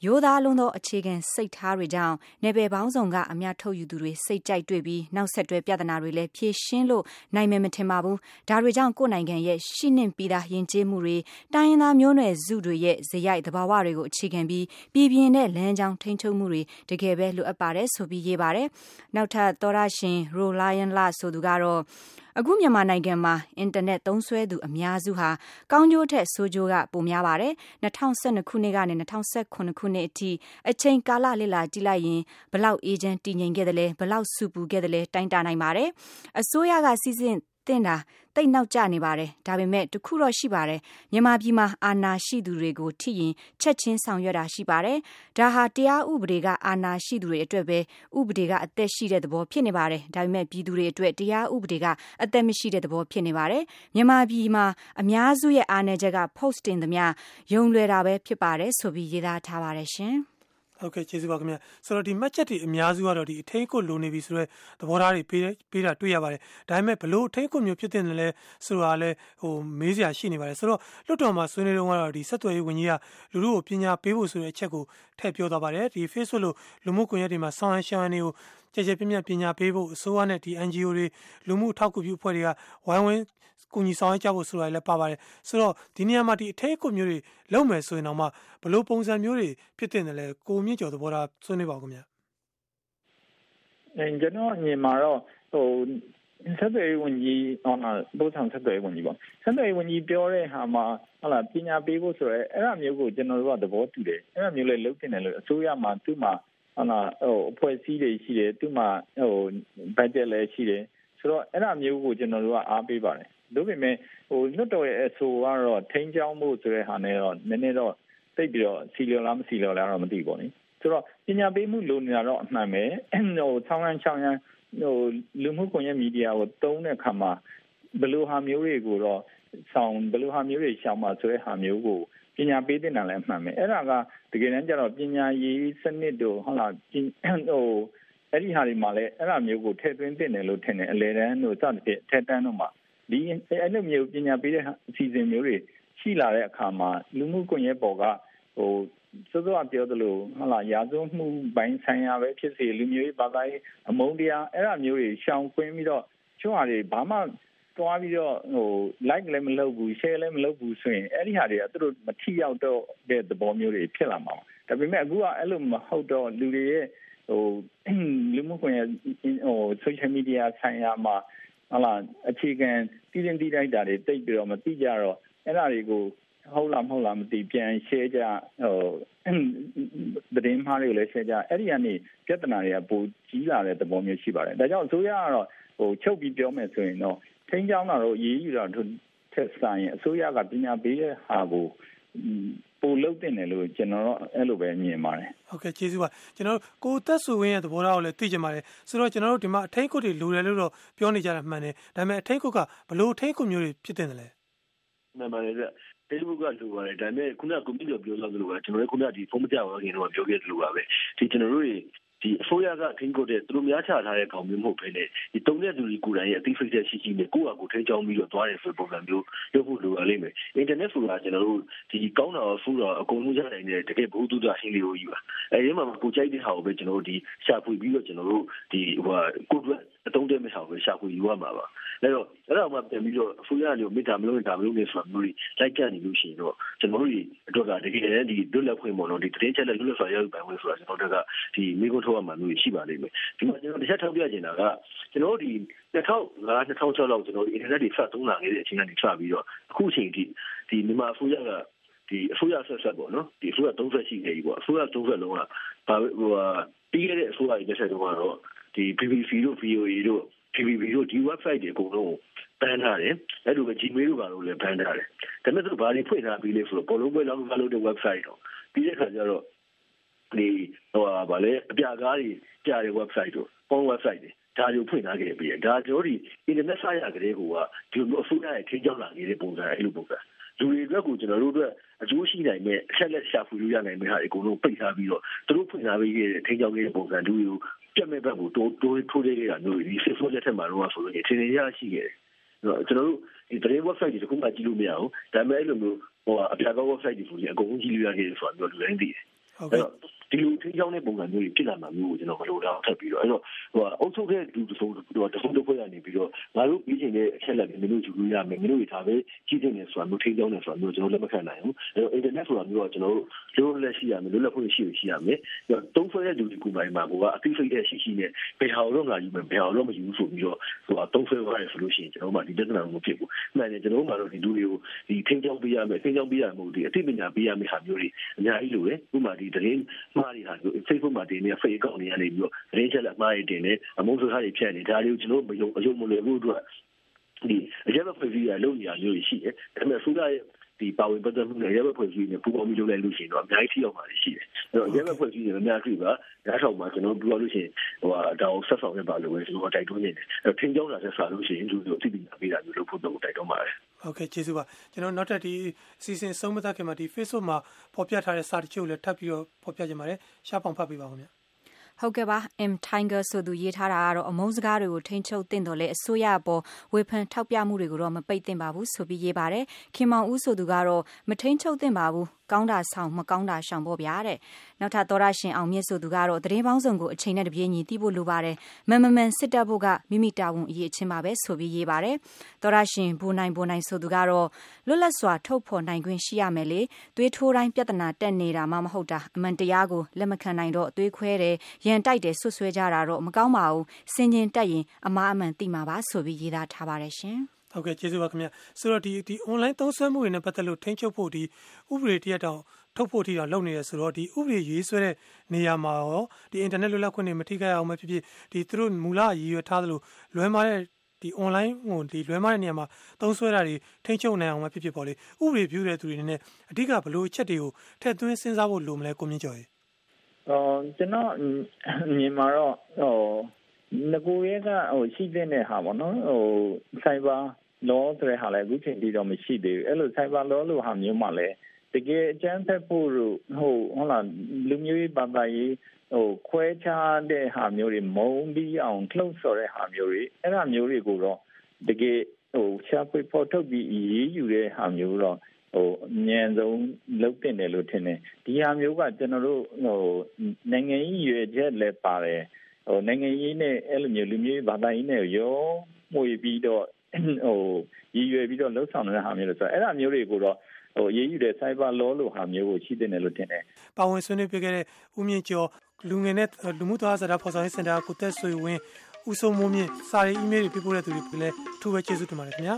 ရိုးသားလုံးသောအခြေခံစိတ်ထားတွေကြောင့်နယ်ပယ်ပေါင်းစုံကအများထုတ်ယူသူတွေစိတ်ကြိုက်တွေ့ပြီးနောက်ဆက်တွဲပြဿနာတွေလည်းဖြေရှင်းလို့နိုင်မယ်မထင်ပါဘူးဒါတွေကြောင့်ကိုယ်နိုင်ငံရဲ့ရှိနှင့်ပြီးသားယဉ်ကျေးမှုတွေတိုင်းရင်းသားမျိုးနွယ်စုတွေရဲ့ဇယိုက်သဘာဝတွေကိုအခြေခံပြီးပြည်ပြင်းတဲ့လမ်းကြောင်းထိန်းချုပ်မှုတွေတကယ်ပဲလိုအပ်ပါတယ်ဆိုပြီးရေးပါတယ်နောက်ထပ်သောရရှင်ရိုလိုင်ယန်လာဆိုသူကတော့အခုမြန်မာနိုင်ငံမှာအင်တာနက်သုံးစွဲသူအများစုဟာကောင်းကျိုးထက်ဆိုးကျိုးကပိုများပါတယ်။2012ခုနှစ်ကနေ2018ခုနှစ်အထိအချိန်ကာလလည်လာကြည့်လိုက်ရင်ဘလောက်အေဂျင့်တည်ငြိမ်ခဲ့တယ်လဲဘလောက်စုပူခဲ့တယ်လဲတိုင်းတာနိုင်ပါတယ်။အစိုးရကစီစဉ် တင်တာတိတ်နောက်ကျနေပါတယ်ဒါပေမဲ့တခုတော့ရှိပါတယ်မြန်မာပြည်မှာအာဏာရှိသူတွေကိုထိရင်ချက်ချင်းဆောင်ရွက်တာရှိပါတယ်ဒါဟာတရားဥပဒေကအာဏာရှိသူတွေအတွက်ပဲဥပဒေကအသက်ရှိတဲ့သဘောဖြစ်နေပါတယ်ဒါပေမဲ့ပြည်သူတွေအတွက်တရားဥပဒေကအသက်မရှိတဲ့သဘောဖြစ်နေပါတယ်မြန်မာပြည်မှာအများစုရဲ့အာဏာချက်က post တင်သမျှယုံလွယ်တာပဲဖြစ်ပါတယ်ဆိုပြီးရေးသားထားပါတယ်ရှင် ဟုတ်ကဲ့ကျေးဇူးပါခင်ဗျာဆိုတော့ဒီမှတ်ချက်တွေအများစုကတော့ဒီအထင်းကိုလိုနေပြီဆိုတော့သဘောထားတွေပေးပေးတာတွေ့ရပါတယ်ဒါပေမဲ့ဘလို့အထင်းကိုမျိုးဖြစ်တဲ့လဲဆိုတာလဲဟိုမေးစရာရှိနေပါတယ်ဆိုတော့လွတ်တော်မှာဆွေးနွေးတော့ကတော့ဒီဆက်သွယ်ရေးဝန်ကြီးကလူလူကိုပညာပေးဖို့ဆိုတဲ့အချက်ကိုထည့်ပြောသွားပါတယ်ဒီ Facebook လို့လူမှုကွန်ရက်တွေမှာဆောင်းဟန်ရှန်ဟန်တွေကို ကြကြပြပြပညာပေးဖို့အစိုးရနဲ့ဒီ NGO တွေလူမှုထောက်ကူပြုအဖွဲ့တွေကဝိုင်းဝန်းကူညီဆောင်ရွက်ကြဖို့ဆိုတာလည်းပါပါတယ်ဆိုတော့ဒီနေရာမှာဒီအထက်အကွမျိုးတွေလုံမယ်ဆိုရင်တော့မှဘလို့ပုံစံမျိုးတွေဖြစ်တဲ့တယ်လဲကိုမြင့်ကျော်သဘောထားဆွေးနွေးပါဦးခင်ဗျာအဲကျွန်တော်ညီမှာတော့ဟိုဆက်သွယ်ရေးဝန်ကြီးဟောမှာပို့ဆောင်ဆက်သွယ်ရေးဝန်ကြီးပေါ့ဆက်သွယ်ရေးဝန်ကြီးပြောတဲ့ဟာမှာဟုတ်လားပညာပေးဖို့ဆိုရဲအဲ့ဒါမျိုးကိုကျွန်တော်တို့ကသဘောတူတယ်အဲ့ဒါမျိုးလည်းလုပ်တင်တယ်လို့အစိုးရမှာသူ့မှာ ဟုတ်လားဟိုအဖွဲ့အစည်းတွေရှိတယ်သူ့မှာဟိုဘတ်ဂျက်လည်းရှိတယ်ဆိုတော့အဲ့ဒါမျိုးကိုကျွန်တော်တို့ကအားပေးပါတယ်ဒါပေမဲ့ဟိုလွတ်တော်ရဲ့အဆိုကတော့ထိန်းချောင်းမှုဆိုတဲ့ဟာနဲ့တော့နည်းနည်းတော့သိပြီးတော့စီလျော်လားမစီလျော်လားတော့မသိဘူးပေါ့နိဆိုတော့ပညာပေးမှုလိုနေတာတော့အမှန်ပဲဟိုဆောင်းရန်ချောင်းရန်ဟိုလူမှုကွန်ရက်မီဒီယာကိုတုံးတဲ့အခါမှာဘယ်လိုဟာမျိုးတွေကိုတော့ဆောင်ဘယ်လိုဟာမျိုးတွေရှောင်မှာဆိုတဲ့ဟာမျိုးကို ပညာပေးတဲ့နာလည်းအမှန်ပဲအဲ့ဒါကတကယ်တမ်းကျတော့ပညာရေးစနစ်တို့ဟုတ်လားဟိုအဲ့ဒီဟာတွေမှာလည်းအဲ့ဒါမျိုးကိုထည့်သွင်းတင်တယ်လို့ထင်တယ်အလေတန်းတို့စသဖြင့်ထက်တန်းတို့မှာဒီအဲ့လိုမျိုးပညာပေးတဲ့အစီအစဉ်မျိုးတွေရှိလာတဲ့အခါမှာလူမှုကွန်ရက်ပေါ်ကဟိုစောစောပြောသလိုဟုတ်လားရာဇဝမှုပိုင်းဆိုင်ရာပဲဖြစ်စေလူမျိုးရေးဘာသာရေးအမုန်းတရားအဲ့ဒါမျိုးတွေရှောင်ကွင်းပြီးတော့ချွတ်ဟာတွေဘာမှ တွားပြီးတော့ဟို like လည်းမလုပ်ဘူး share လည်းမလုပ်ဘူးဆိုရင်အဲ့ဒီဟာတွေကသူတို့မထီရောက်တော့တဲ့သဘောမျိုးတွေဖြစ်လာမှာဒါပေမဲ့အခုကအဲ့လိုမဟုတ်တော့လူတွေရဲ့ဟဟိုလူမှုကွန်ရက်ဟို social media ဆိုင်ရာမှာဟလာအခြေခံပြည်ရင်တိတိုက်တာတွေတိတ်ပြီးတော့မသိကြတော့အဲ့ဒါတွေကိုဟုတ်လားမဟုတ်လားမသိပြန် share ကြဟိုသတင်းမှားတွေကိုလည်း share ကြအဲ့ဒီကနေပြဿနာတွေကပိုကြီးလာတဲ့သဘောမျိုးရှိပါတယ်ဒါကြောင့်အစိုးရကတော့ဟိုချုပ်ပြီးပြောမယ်ဆိုရင်တော့ ထိန်းချောင်းတာတော့ရေးယူတာထက်ဆိုင်အစိုးရကပညာပေးတဲ့ဟာကိုပိုလုတ်တင်တယ်လို့ကျွန်တော်တော့အဲ့လိုပဲမြင်ပါတယ်ဟုတ်ကဲ့ကျေးဇူးပါကျွန်တော်ကိုသက်စုဝင်းရဲ့သဘောထားကိုလည်းသိချင်ပါတယ်ဆိုတော့ကျွန်တော်တို့ဒီမှာအထိန်ခုတ်တွေလိုတယ်လို့တော့ပြောနေကြတာမှန်တယ်ဒါပေမဲ့အထိန်ခုတ်ကဘလို့အထိန်ခုတ်မျိုးတွေဖြစ်တင်တယ်လဲမှန်ပါတယ်ဗျ Facebook ကလိုပါတယ်ဒါပေမဲ့ခုနကကွန်ပျူတာပြောလို့လို့ပါကျွန်တော်လည်းခုနကဒီဖုန်းမကြပါခင်တော့ပြောခဲ့တယ်လို့ပါပဲဒီကျွန်တော်တို့ ဒီအစိုးရကထိန်းချုပ်တဲ့သူတို့များချထားတဲ့ကောင်မျိုးမဟုတ်ဘဲနဲ့ဒီတုံတဲ့သူတွေကိုယ်တိုင်ရဲ့အသိစိတ်ချက်ရှိရှိနဲ့ကိုယ့်အကူထိန်းချောင်းပြီးတော့သွားတယ်ဆိုပုံစံမျိုးလုပ်ဖို့လိုအပ်လိမ့်မယ်။ internet ဆိုတာကျွန်တော်တို့ဒီကောင်းတာဖူးတာအကုန်လုံးရနိုင်တဲ့တကယ်ဘုသူတဟင်းလေးကိုယူပါ။အဲဒီမှာကိုကြိုက်တဲ့ဟာကိုပဲကျွန်တော်တို့ဒီရှာဖွေပြီးတော့ကျွန်တော်တို့ဒီဟိုကိုယ် အတုံးတဲ့မဲ့ဟာကိုရှာဖွေယူရမှာပါ။အဲတော့အဲ့တော့မှပြန်ပြီးတော့အစိုးရမျိုးမိတာမလို့ဒါမလို့နေဆိုတာမျိုးလိုက်ကြနေလို့ရှိရင်တော့ကျွန်တော်တို့ဒီအတွက်ကတကယ်ဒီလွတ်လပ်ခွင့်ပေါ့နော်ဒီတရင်ချက်လက်လွတ်လပ်စွာရယူပိုင်ခွင့်ဆိုတာကျွန်တော်တို့ကဒီမိကုန်းထုတ်ရမှာမျိုးရှိပါလိမ့်မယ်ဒီမှာကျွန်တော်တစ်ချက်ထောက်ပြချင်တာကကျွန်တော်တို့ဒီ2005 2006လောက်ကျွန်တော်ဒီ internet တွေဖတ်သုံးလာခဲ့တဲ့အချိန်ကနေစပြီးတော့အခုအချိန်ထိဒီမြန်မာအစိုးရကဒီအစိုးရဆက်ဆက်ပေါ့နော်ဒီအစိုးရသုံးဆက်ရှိနေပြီပေါ့အစိုးရသုံးဆက်လုံးကဘာဟိုပြီးခဲ့တဲ့အစိုးရရဲ့လက်ဆက်တုန်းကတော့ ဒီ BBC တို့ VOA တို့ TVB တို့ဒီ website တွေအကုန်လုံးဘန်ထားတယ်အဲ့လိုပဲ Gmail တို့ကတော့လည်းဘန်ထားတယ်ဒါပေမဲ့သူဘာတွေဖွင့်ထားပြီးလဲဆိုတော့ဘောလုံးပွဲလောက်ကလုပ်တဲ့ website တော့ပြီးတဲ့ခါကျတော့ဒီဟိုဗာလေအပြကားတွေကြားတဲ့ website တို့ phone website တွေဒါတွေကိုဖွင့်ထားခဲ့ပြီးဒါကျွန်တော်ဒီ internet ဆရာကလေးကဒီလိုအစိုးရရဲ့ထင်းကြောက်လာနေတဲ့ပုံစံအဲ့လိုပုံစံ လူတွေအတွက်ကိုကျွန်တော်တို့အတွက်အကျိုးရှိနိုင်မဲ့အချက်လက်ရှာဖွေလို့ရနိုင်မဲ့ဟာအကုန်လုံးပိတ်ထားပြီးတော့သူတို့ဖွင့်ထားပေးခဲ့တဲ့ထင်းကြောက်ခဲ့တဲ့ပုံစံလူတွေကိုပြတ်မဲ့ဘက်ကိုတိုးတိုးထိုးလေးနေတာမျိုးဒီ Facebook လက်ထက်မှာတော့ဆိုလို့ထင်ထင်ရရှိခဲ့တယ်ကျွန်တော်တို့ဒီ brain website တွေတခုမှကြည့်လို့မရဘူးဒါပေမဲ့အဲ့လိုမျိုးဟိုအပြာကော website တွေဆိုရင်အကုန်လုံးကြည့်လို့ရခဲ့တယ်ဆိုတာမျိုးလူတိုင်းသိတယ်ဟုတ်ကဲ့ဒီလို ထိကြောင်းတဲ့ပုံစံမျိုးတွေဖြစ်လာမှာမျိုးကိုကျွန်တော်မလိုတော့ထပ်ပြီးတော့အဲ့တော့ဟိုအုပ်ချုပ်တဲ့လူတစုံဟိုတစုံတစ်ဖွဲ့ကနေပြီးတော့ငါတို့ပြီးချင်တဲ့အချက်လက်တွေမင်းတို့ယူလို့ရမယ်မင်းတို့တွေဒါပဲကြီးတင်နေဆိုတာမျိုးထိကြောင်းနေဆိုတာမျိုးကျွန်တော်လက်မခံနိုင်ဘူးအဲ့တော့ internet ဆိုတာမျိုးကကျွန်တော်တို့လိုလက်ရှိရမယ်လိုလက်ဖို့ရှိရှိရမယ်တုံးဆွဲတဲ့လူတွေကမှမှာကအသိစိတ်တဲ့ရှိရှိနဲ့ဘယ်ဟာတော့ငါယူမယ်ဘယ်ဟာတော့မယူဘူးဆိုပြီးတော့ဟိုတုံးဆွဲသွားရဆိုလို့ရှိရင်ကျွန်တော်မှဒီပြဿနာကိုဖြစ်ဘူးမှန်တယ်ကျွန်တော်မှတော့ဒီလူတွေကိုဒီထိကြောင်းပေးရမယ်ထိကြောင်းပေးရမှုဒီအသိပညာပေးရမယ်ဟာမျိုးတွေအများကြီးလိုတယ်ဥပမာဒီတရင်မှားတွေဟာ Facebook မှာတင်နေ fake account တွေကနေပြီးတော့သတင်းချက်လက်မှားတွေတင်နေအမုန်းစကားတွေဖြန့်နေဒါတွေကိုကျွန်တော်မယုံအယုံမလွယ်ဘူးအတွက်ဒီအရက်ဖွဲ့စည်းရလုံနေရမျိုးရှိတယ်ဒါပေမဲ့ဆိုရရဲ့ဒီပါဝင်ပတ်သက်မှုနဲ့ရဲဘက်ဖွဲ့စည်းနေပူပေါင်းပြီးလုပ်လိုက်လို့ရှိရင်တော့အများကြီးထိရောက်ပါလိမ့်ရှိတယ်။အဲ့တော့ရဲဘက်ဖွဲ့စည်းနေအများကြီးပါဓာတ်ထောက်မှာကျွန်တော်ပြောလို့ရှိရင်ဟိုဟာဒါကိုဆက်ဆောင်ရပါလို့ပဲကျွန်တော်တိုက်တွန်းနေတယ်။အဲ့ထင်းကြောင်းတာဆက်စားလို့ရှိရင်လူတို့အသိပညာပေးတာမျိုးလုပ်ဖို့တော့တိုက်တွန်းပါတယ်။ ဟုတ်ကဲ့ကျေးဇူးပါကျွန်တော်နောက်ထပ်ဒီအစီအစဉ်ဆုံးမသက်ခင်မှာဒီ Facebook မှာပေါ်ပြထားတဲ့စာတချို့လည်းထပ်ပြီးတော့ပေါ်ပြကြပါတယ်။ရှားပောင်ဖတ်ပေးပါဦးခင်ဗျာ။ဟုတ်ကဲ့ပါ M Tiger ဆိုသူရေးထားတာကတော့အမုန်းစကားတွေကိုထိန်းချုပ်တင်တော်လဲအစိုးရအပေါ်ဝေဖန်ထောက်ပြမှုတွေကိုတော့မပိတ်သင့်ပါဘူးဆိုပြီးရေးပါတယ်ခင်မောင်ဦးဆိုသူကတော့မထိန်းချုပ်သင့်ပါဘူး ကောင်းတာဆောင်မကောင်းတာရှောင်ဖို့ဗျာတဲ့နောက်ထပ်သောရရှင်အောင်မြင့်ဆိုသူကတော့သတင်းပေါင်းစုံကိုအချိန်နဲ့တပြေးညီသိဖို့လိုပါတယ်မမမန်စစ်တပ်ဖို့ကမိမိတာဝန်အရေးအချင်းပါပဲဆိုပြီးရေးပါတယ်သောရရှင်ဘူနိုင်ဘူနိုင်ဆိုသူကတော့လွတ်လပ်စွာထုတ်ဖော်နိုင်ခွင့်ရှိရမယ်လေသွေးထိုးတိုင်းပြဿနာတက်နေတာမှမဟုတ်တာအမှန်တရားကိုလက်မခံနိုင်တော့သွေးခွဲတယ်ရန်တိုက်တယ်ဆွဆွဲကြတာတော့မကောင်းပါဘူးစင်ကျင်တက်ရင်အမားအမှန်သိမှာပါဆိုပြီးရေးသားထားပါတယ်ရှင် ဟုတ်ကဲ့ကျေးဇူးပါခင်ဗျဆိုတော့ဒီဒီ online သုံးစွဲမှုတွေနဲ့ပတ်သက်လို့ထိန်းချုပ်ဖို့ဒီဥပဒေတရက်တောင်ထုတ်ဖို့ထိတော့လုပ်နေရဆိုတော့ဒီဥပဒေရေးဆွဲတဲ့နေရာမှာရောဒီ internet လွတ်လပ်ခွင့်တွေမထိခိုက်အောင်မဖြစ်ဖြစ်ဒီသူတို့မူလရည်ရွယ်ထားသလိုလွဲမားတဲ့ဒီ online ဟိုဒီလွဲမားတဲ့နေရာမှာသုံးဆွဲတာတွေထိန်းချုပ်နိုင်အောင်မဖြစ်ဖြစ်ပေါ့လေဥပဒေပြုတဲ့သူတွေနဲ့အဓိကဘလို့အချက်တွေကိုထည့်သွင်းစဉ်းစားဖို့လိုမလဲကိုမြင့်ကျော်ရေအော်ကျွန်တော်မြင်မှာတော့ဟိုငကိုရဲကဟိုရှိတဲ့ဟာပေါ့နော်ဟို cyber law ဆိုတဲ့ဟာလည်းအခုချိန်ထိတော့မရှိသေးဘူးအဲ့လို cyber law လို့ဟာမျိုးမှလည်းတကယ်အကျန်းဖက်ဖို့ဟိုဟုတ်လားလူမျိုးရေးဘာသာရေးဟိုခွဲခြားတဲ့ဟာမျိုးတွေမုံပြီးအောင်လှုပ်ဆော်တဲ့ဟာမျိုးတွေအဲ့ဒါမျိုးတွေကိုတော့တကယ်ဟိုရှားပွေပေါ်ထုတ်ပြီးရေးယူတဲ့ဟာမျိုးတော့ဟိုအမြန်ဆုံးလုပ်တင်တယ်လို့ထင်တယ်ဒီဟာမျိုးကကျွန်တော်တို့ဟိုနိုင်ငံရေးရွေချက်လည်းပါတယ်ဟိုနိုင်ငံရေးနဲ့အဲ့လိုမျိုးလူမျိုးဘာသာရေးနဲ့ရောမှုပြီးတော့ ဟိုရည်ရွယ်ပြီးတော့လှုပ်ဆောင်နေတဲ့ဟာမျိုးလို့ဆိုတော့အဲ့ဒါမျိုးတွေကိုတော့ဟိုရေးယူတဲ့ cyber law လို့ဟာမျိုးကိုရှိတဲ့နယ်လို့ထင်တယ်။ပါဝင်ဆွေးနွေးပြခဲ့တဲ့ဦးမြင့်ကျော်လူငယ်နဲ့လူမှုသွားစားတာဖော်ဆောင်ရေးစင်တာကိုတက်ဆွေဝင်းဦးစိုးမိုးမြင့်စာရေးအီးမေးလ်တွေပေးပို့တဲ့သူတွေလည်းအထူးပဲကျေးဇူးတင်ပါတယ်ခင်ဗျာ